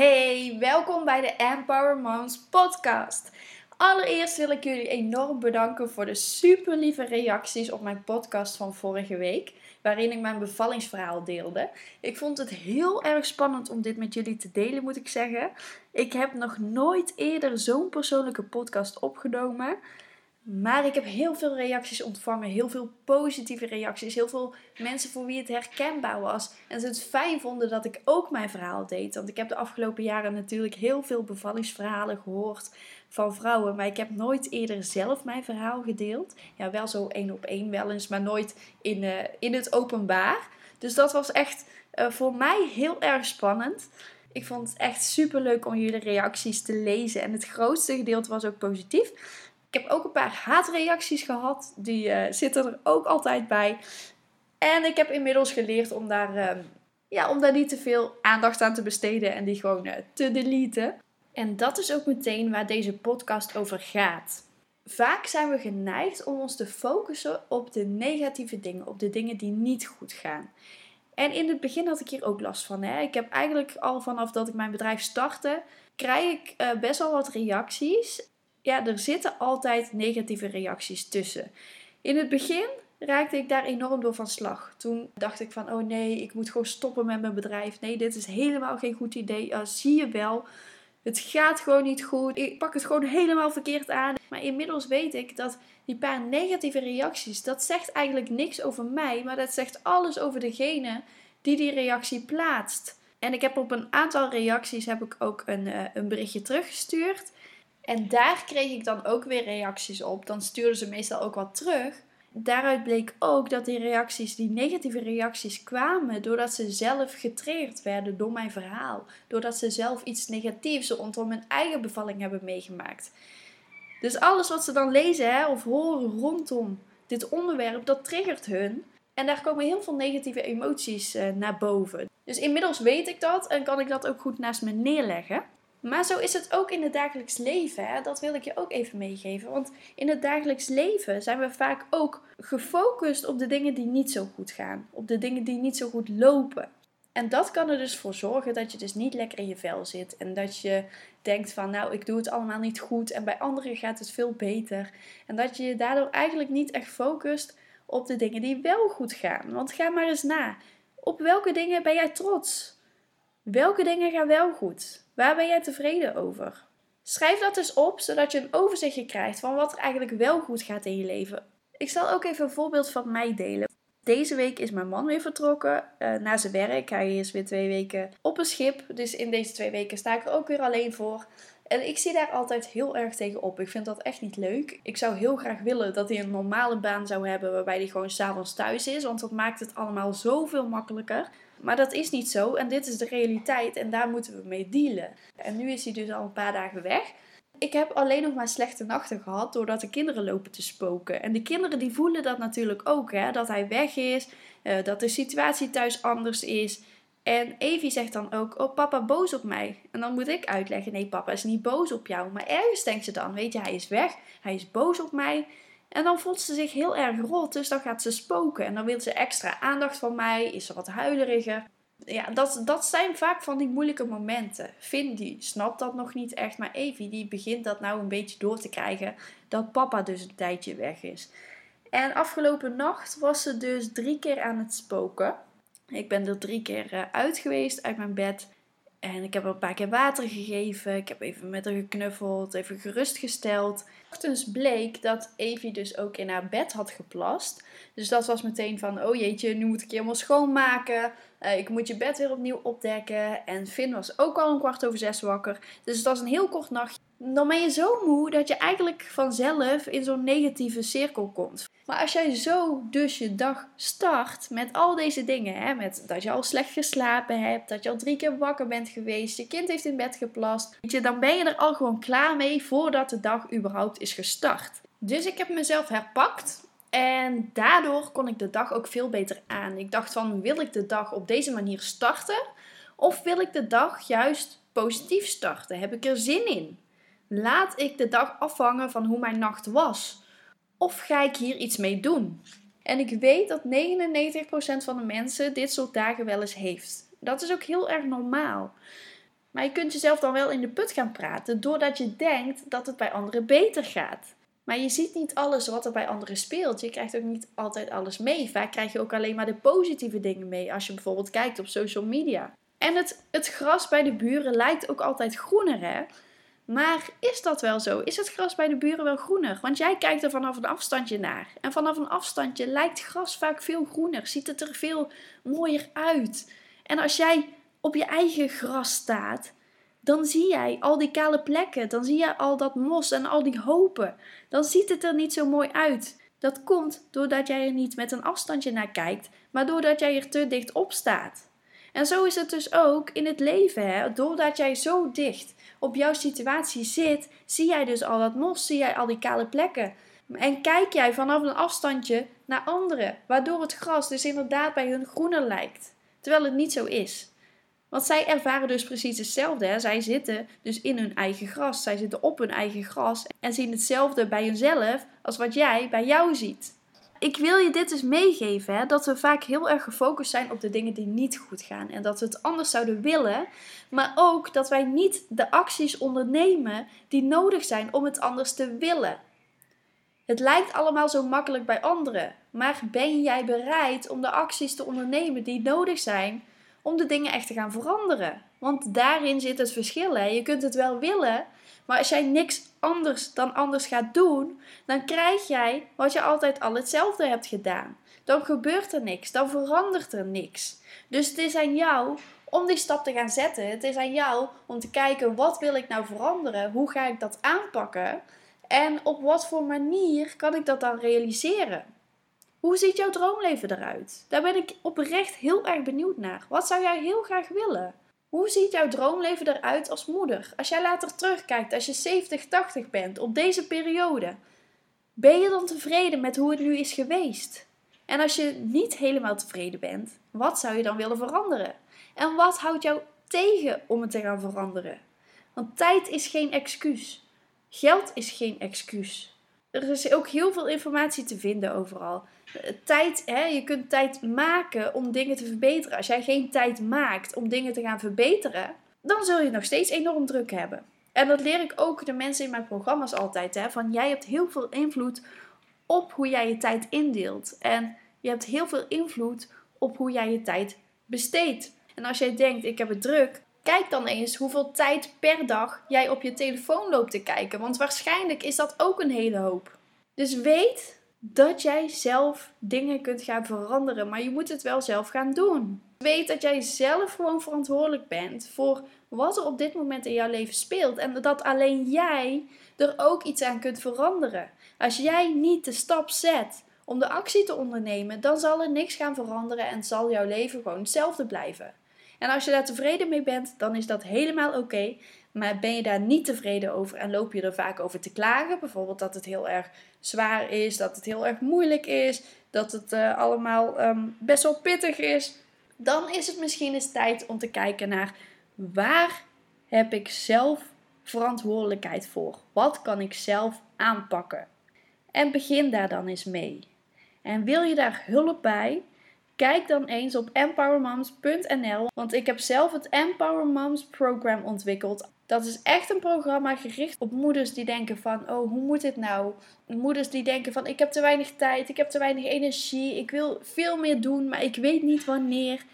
Hey, welkom bij de Empower Moms podcast. Allereerst wil ik jullie enorm bedanken voor de super lieve reacties op mijn podcast van vorige week, waarin ik mijn bevallingsverhaal deelde. Ik vond het heel erg spannend om dit met jullie te delen, moet ik zeggen. Ik heb nog nooit eerder zo'n persoonlijke podcast opgenomen. Maar ik heb heel veel reacties ontvangen, heel veel positieve reacties, heel veel mensen voor wie het herkenbaar was. En ze het fijn vonden dat ik ook mijn verhaal deed. Want ik heb de afgelopen jaren natuurlijk heel veel bevallingsverhalen gehoord van vrouwen. Maar ik heb nooit eerder zelf mijn verhaal gedeeld. Ja, wel zo één op één wel eens, maar nooit in, uh, in het openbaar. Dus dat was echt uh, voor mij heel erg spannend. Ik vond het echt super leuk om jullie reacties te lezen. En het grootste gedeelte was ook positief. Ik heb ook een paar haatreacties gehad. Die uh, zitten er ook altijd bij. En ik heb inmiddels geleerd om daar, uh, ja, om daar niet te veel aandacht aan te besteden en die gewoon uh, te deleten. En dat is ook meteen waar deze podcast over gaat. Vaak zijn we geneigd om ons te focussen op de negatieve dingen, op de dingen die niet goed gaan. En in het begin had ik hier ook last van. Hè? Ik heb eigenlijk al vanaf dat ik mijn bedrijf startte, krijg ik best wel wat reacties ja, er zitten altijd negatieve reacties tussen. In het begin raakte ik daar enorm door van slag. Toen dacht ik van, oh nee, ik moet gewoon stoppen met mijn bedrijf. Nee, dit is helemaal geen goed idee. Zie je wel, het gaat gewoon niet goed. Ik pak het gewoon helemaal verkeerd aan. Maar inmiddels weet ik dat die paar negatieve reacties, dat zegt eigenlijk niks over mij, maar dat zegt alles over degene die die reactie plaatst. En ik heb op een aantal reacties heb ik ook een, uh, een berichtje teruggestuurd. En daar kreeg ik dan ook weer reacties op. Dan stuurden ze meestal ook wat terug. Daaruit bleek ook dat die reacties, die negatieve reacties, kwamen doordat ze zelf getriggerd werden door mijn verhaal. Doordat ze zelf iets negatiefs rondom hun eigen bevalling hebben meegemaakt. Dus alles wat ze dan lezen hè, of horen rondom dit onderwerp, dat triggert hun. En daar komen heel veel negatieve emoties uh, naar boven. Dus inmiddels weet ik dat en kan ik dat ook goed naast me neerleggen. Maar zo is het ook in het dagelijks leven. Hè? Dat wil ik je ook even meegeven. Want in het dagelijks leven zijn we vaak ook gefocust op de dingen die niet zo goed gaan. Op de dingen die niet zo goed lopen. En dat kan er dus voor zorgen dat je dus niet lekker in je vel zit. En dat je denkt van nou ik doe het allemaal niet goed. En bij anderen gaat het veel beter. En dat je je daardoor eigenlijk niet echt focust op de dingen die wel goed gaan. Want ga maar eens na. Op welke dingen ben jij trots? Welke dingen gaan wel goed? Waar ben jij tevreden over? Schrijf dat eens op, zodat je een overzichtje krijgt van wat er eigenlijk wel goed gaat in je leven. Ik zal ook even een voorbeeld van mij delen. Deze week is mijn man weer vertrokken uh, naar zijn werk. Hij is weer twee weken op een schip. Dus in deze twee weken sta ik er ook weer alleen voor. En ik zie daar altijd heel erg tegen op. Ik vind dat echt niet leuk. Ik zou heel graag willen dat hij een normale baan zou hebben waarbij hij gewoon s'avonds thuis is. Want dat maakt het allemaal zoveel makkelijker. Maar dat is niet zo en dit is de realiteit en daar moeten we mee dealen. En nu is hij dus al een paar dagen weg. Ik heb alleen nog maar slechte nachten gehad doordat de kinderen lopen te spoken. En de kinderen die voelen dat natuurlijk ook, hè, dat hij weg is, uh, dat de situatie thuis anders is. En Evie zegt dan ook, oh papa boos op mij. En dan moet ik uitleggen, nee papa is niet boos op jou. Maar ergens denkt ze dan, weet je, hij is weg, hij is boos op mij. En dan voelt ze zich heel erg rot, dus dan gaat ze spoken. En dan wil ze extra aandacht van mij, is ze wat huileriger. Ja, dat, dat zijn vaak van die moeilijke momenten. Finn die snapt dat nog niet echt, maar Evie die begint dat nou een beetje door te krijgen. Dat papa dus een tijdje weg is. En afgelopen nacht was ze dus drie keer aan het spoken. Ik ben er drie keer eh, uit geweest uit mijn bed. En ik heb haar een paar keer water gegeven. Ik heb even met haar geknuffeld, even gerustgesteld. Ochtends bleek dat Evie dus ook in haar bed had geplast. Dus dat was meteen van, oh jeetje, nu moet ik je helemaal schoonmaken. Uh, ik moet je bed weer opnieuw opdekken. En Finn was ook al een kwart over zes wakker. Dus het was een heel kort nachtje. Dan ben je zo moe dat je eigenlijk vanzelf in zo'n negatieve cirkel komt. Maar als jij zo dus je dag start met al deze dingen, hè, met dat je al slecht geslapen hebt, dat je al drie keer wakker bent geweest, je kind heeft in bed geplast, weet je, dan ben je er al gewoon klaar mee voordat de dag überhaupt is gestart. Dus ik heb mezelf herpakt en daardoor kon ik de dag ook veel beter aan. Ik dacht van, wil ik de dag op deze manier starten? Of wil ik de dag juist positief starten? Heb ik er zin in? Laat ik de dag afhangen van hoe mijn nacht was. Of ga ik hier iets mee doen? En ik weet dat 99% van de mensen dit soort dagen wel eens heeft. Dat is ook heel erg normaal. Maar je kunt jezelf dan wel in de put gaan praten doordat je denkt dat het bij anderen beter gaat. Maar je ziet niet alles wat er bij anderen speelt. Je krijgt ook niet altijd alles mee. Vaak krijg je ook alleen maar de positieve dingen mee als je bijvoorbeeld kijkt op social media. En het, het gras bij de buren lijkt ook altijd groener, hè? Maar is dat wel zo? Is het gras bij de buren wel groener? Want jij kijkt er vanaf een afstandje naar. En vanaf een afstandje lijkt gras vaak veel groener. Ziet het er veel mooier uit. En als jij op je eigen gras staat, dan zie jij al die kale plekken. Dan zie je al dat mos en al die hopen. Dan ziet het er niet zo mooi uit. Dat komt doordat jij er niet met een afstandje naar kijkt, maar doordat jij er te dicht op staat. En zo is het dus ook in het leven. Hè? Doordat jij zo dicht op jouw situatie zit, zie jij dus al dat mos, zie jij al die kale plekken. En kijk jij vanaf een afstandje naar anderen, waardoor het gras dus inderdaad bij hun groener lijkt. Terwijl het niet zo is. Want zij ervaren dus precies hetzelfde. Hè? Zij zitten dus in hun eigen gras. Zij zitten op hun eigen gras en zien hetzelfde bij hunzelf als wat jij bij jou ziet. Ik wil je dit dus meegeven: hè? dat we vaak heel erg gefocust zijn op de dingen die niet goed gaan. En dat we het anders zouden willen. Maar ook dat wij niet de acties ondernemen die nodig zijn om het anders te willen. Het lijkt allemaal zo makkelijk bij anderen. Maar ben jij bereid om de acties te ondernemen die nodig zijn om de dingen echt te gaan veranderen. Want daarin zit het verschil. Hè? Je kunt het wel willen, maar als jij niks anders dan anders gaat doen, dan krijg jij wat je altijd al hetzelfde hebt gedaan. Dan gebeurt er niks, dan verandert er niks. Dus het is aan jou om die stap te gaan zetten. Het is aan jou om te kijken wat wil ik nou veranderen? Hoe ga ik dat aanpakken? En op wat voor manier kan ik dat dan realiseren? Hoe ziet jouw droomleven eruit? Daar ben ik oprecht heel erg benieuwd naar. Wat zou jij heel graag willen? Hoe ziet jouw droomleven eruit als moeder? Als jij later terugkijkt, als je 70, 80 bent, op deze periode, ben je dan tevreden met hoe het nu is geweest? En als je niet helemaal tevreden bent, wat zou je dan willen veranderen? En wat houdt jou tegen om het te gaan veranderen? Want tijd is geen excuus. Geld is geen excuus. Er is ook heel veel informatie te vinden overal tijd, hè, je kunt tijd maken om dingen te verbeteren. Als jij geen tijd maakt om dingen te gaan verbeteren, dan zul je nog steeds enorm druk hebben. En dat leer ik ook de mensen in mijn programma's altijd. Hè, van jij hebt heel veel invloed op hoe jij je tijd indeelt. En je hebt heel veel invloed op hoe jij je tijd besteedt. En als jij denkt, ik heb het druk, kijk dan eens hoeveel tijd per dag jij op je telefoon loopt te kijken. Want waarschijnlijk is dat ook een hele hoop. Dus weet dat jij zelf dingen kunt gaan veranderen, maar je moet het wel zelf gaan doen. Weet dat jij zelf gewoon verantwoordelijk bent voor wat er op dit moment in jouw leven speelt en dat alleen jij er ook iets aan kunt veranderen. Als jij niet de stap zet om de actie te ondernemen, dan zal er niks gaan veranderen en zal jouw leven gewoon hetzelfde blijven. En als je daar tevreden mee bent, dan is dat helemaal oké. Maar ben je daar niet tevreden over en loop je er vaak over te klagen? Bijvoorbeeld dat het heel erg zwaar is, dat het heel erg moeilijk is, dat het uh, allemaal ehm, best wel pittig is. Dan is het misschien eens tijd om te kijken naar waar heb ik zelf verantwoordelijkheid voor? Wat kan ik zelf aanpakken? En begin daar dan eens mee. En wil je daar hulp bij? Kijk dan eens op empowermoms.nl, want ik heb zelf het Empower Moms program ontwikkeld. Dat is echt een programma gericht op moeders die denken van, oh, hoe moet dit nou? Moeders die denken van, ik heb te weinig tijd, ik heb te weinig energie, ik wil veel meer doen, maar ik weet niet wanneer.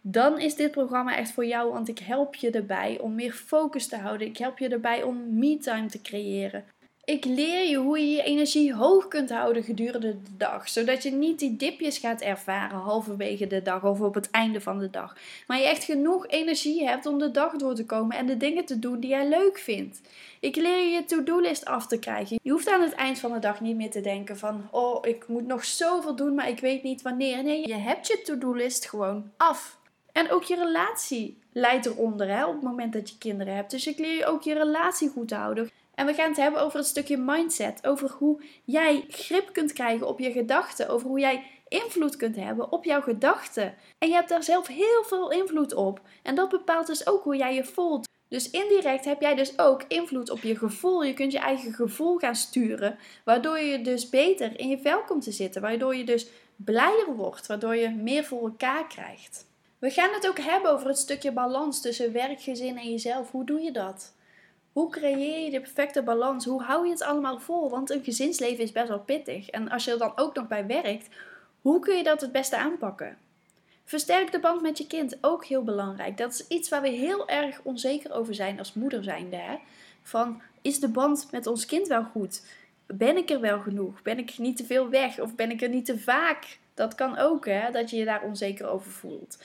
Dan is dit programma echt voor jou, want ik help je erbij om meer focus te houden. Ik help je erbij om me-time te creëren. Ik leer je hoe je je energie hoog kunt houden gedurende de dag. Zodat je niet die dipjes gaat ervaren halverwege de dag of op het einde van de dag. Maar je echt genoeg energie hebt om de dag door te komen en de dingen te doen die jij leuk vindt. Ik leer je je to-do-list af te krijgen. Je hoeft aan het eind van de dag niet meer te denken van... Oh, ik moet nog zoveel doen, maar ik weet niet wanneer. Nee, je hebt je to-do-list gewoon af. En ook je relatie leidt eronder hè, op het moment dat je kinderen hebt. Dus ik leer je ook je relatie goed te houden. En we gaan het hebben over het stukje mindset. Over hoe jij grip kunt krijgen op je gedachten. Over hoe jij invloed kunt hebben op jouw gedachten. En je hebt daar zelf heel veel invloed op. En dat bepaalt dus ook hoe jij je voelt. Dus indirect heb jij dus ook invloed op je gevoel. Je kunt je eigen gevoel gaan sturen. Waardoor je dus beter in je vel komt te zitten. Waardoor je dus blijer wordt. Waardoor je meer voor elkaar krijgt. We gaan het ook hebben over het stukje balans tussen werk, gezin en jezelf. Hoe doe je dat? Hoe creëer je de perfecte balans? Hoe hou je het allemaal vol? Want een gezinsleven is best wel pittig. En als je er dan ook nog bij werkt, hoe kun je dat het beste aanpakken? Versterk de band met je kind, ook heel belangrijk. Dat is iets waar we heel erg onzeker over zijn als moeder zijnde. Hè? Van, is de band met ons kind wel goed? Ben ik er wel genoeg? Ben ik niet te veel weg? Of ben ik er niet te vaak? Dat kan ook, hè, dat je je daar onzeker over voelt.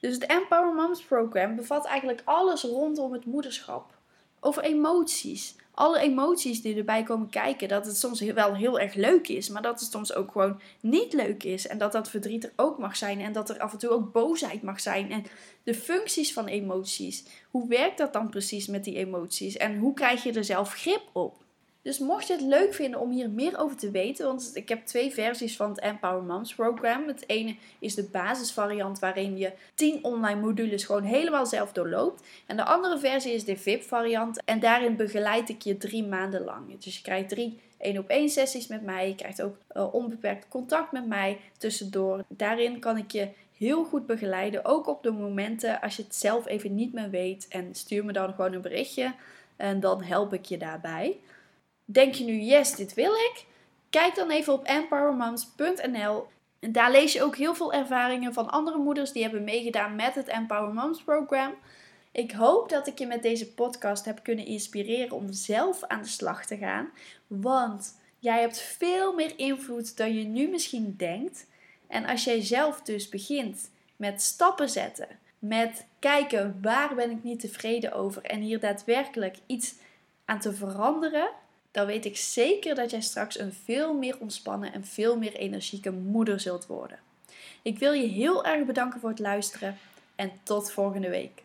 Dus het Empower Moms Program bevat eigenlijk alles rondom het moederschap. Over emoties. Alle emoties die erbij komen kijken. Dat het soms wel heel erg leuk is, maar dat het soms ook gewoon niet leuk is. En dat dat verdriet er ook mag zijn. En dat er af en toe ook boosheid mag zijn. En de functies van emoties. Hoe werkt dat dan precies met die emoties? En hoe krijg je er zelf grip op? Dus mocht je het leuk vinden om hier meer over te weten, want ik heb twee versies van het Empower Moms program. Het ene is de basisvariant waarin je 10 online modules gewoon helemaal zelf doorloopt. En de andere versie is de VIP variant en daarin begeleid ik je drie maanden lang. Dus je krijgt drie één op één sessies met mij. Je krijgt ook uh, onbeperkt contact met mij tussendoor. Daarin kan ik je heel goed begeleiden, ook op de momenten als je het zelf even niet meer weet. En stuur me dan gewoon een berichtje en dan help ik je daarbij. Denk je nu, yes, dit wil ik? Kijk dan even op empowermoms.nl. En daar lees je ook heel veel ervaringen van andere moeders die hebben meegedaan met het Empower Moms program. Ik hoop dat ik je met deze podcast heb kunnen inspireren om zelf aan de slag te gaan. Want jij hebt veel meer invloed dan je nu misschien denkt. En als jij zelf dus begint met stappen zetten, met kijken waar ben ik niet tevreden over en hier daadwerkelijk iets aan te veranderen, dan weet ik zeker dat jij straks een veel meer ontspannen en veel meer energieke moeder zult worden. Ik wil je heel erg bedanken voor het luisteren en tot volgende week.